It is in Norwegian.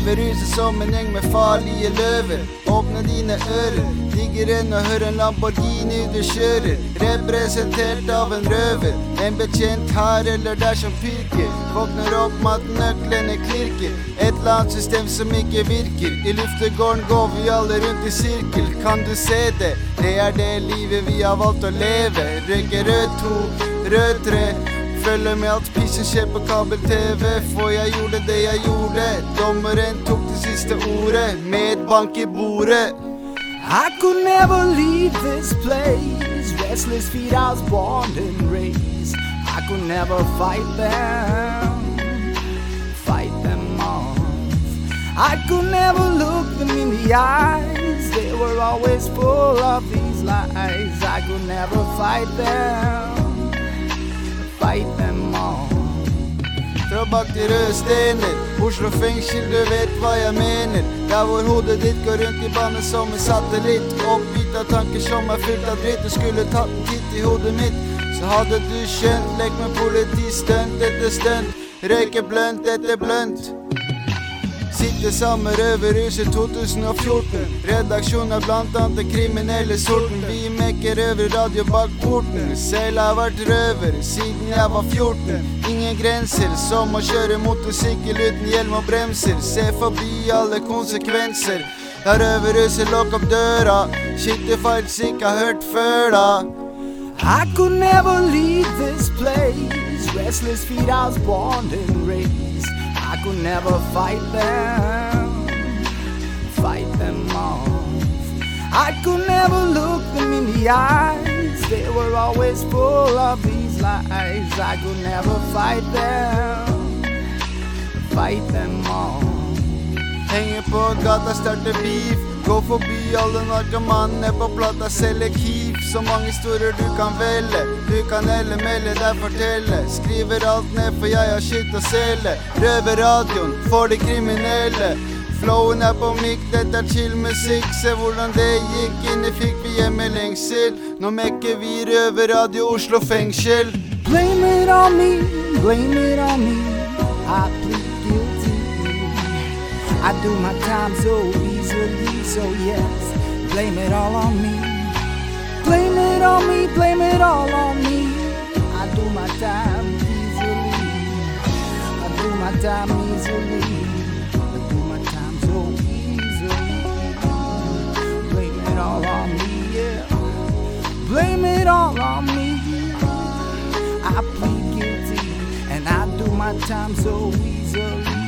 Røverhuset som en gjeng med farlige løver. Åpne dine ører, digger enn å høre en Lamborghini du kjører. Representert av en røver, en betjent her eller der som pirker. Våkner opp med at nøklene klirker. Et eller annet system som ikke virker. I luftegården går vi alle rundt i sirkel. Kan du se det? Det er det livet vi har valgt å leve. Røyker rød to, rød tre. Følger med alt spiss som skjer på kabel-TV, for jeg gjorde det jeg gjorde. Dommeren tok det siste ordet, med et bank i bordet. I could never leave this place. Restless feet, I was born and raised. I could never fight them, fight them off. I could never look them in the eyes. They were always full of these lies. I could never fight them, Fra bak til røde stener, Oslo fengsel, du vet hva jeg mener. Der hvor hodet ditt går rundt i bane som en satellitt. Oppgitt av tanker som er fylt av dritt. Du skulle tatt en titt i hodet mitt, så hadde du skjønt. Lek med politistunt etter stunt. Røyke blønt etter blønt. Sitter sammen Røverhuset 2014. Redaksjonen er blant annet den kriminelle sorten. Vi mekker røverradio bak porten. Selv har jeg vært røver siden jeg var 14. Ingen grenser, som å kjøre motorsykkel uten hjelm og bremser. Se forbi alle konsekvenser. Da Røverhuset lukk opp døra. Faktisk ikke har hørt før, da. I could never leave this place. Restless feet, I was born and raised. I could never fight them, fight them off. I could never look them in the eyes. They were always full of these lies. I could never fight them, fight them off. Henger på gata, starter beef. Gå forbi alle narkomanene på plata, selger Kief. Så mange historier du kan velge. Du kan elle, melde deg, fortelle. Skriver alt ned, for jeg har skitt å selge. Røverradioen for de kriminelle. Flowen er på mic, dette er chill musikk. Se hvordan det gikk, inni fikk vi hjemmelengsel. Nå mekker vi røverradio Oslo fengsel. Blame it on me, blame it on me. I plead guilty. I do my time so easily, so yes, blame it all on me. Blame it all on me. I do my time easily. I do my time easily. I do my time so easily. Blame it all on me, yeah. Blame it all on me. I plead guilty and I do my time so easily.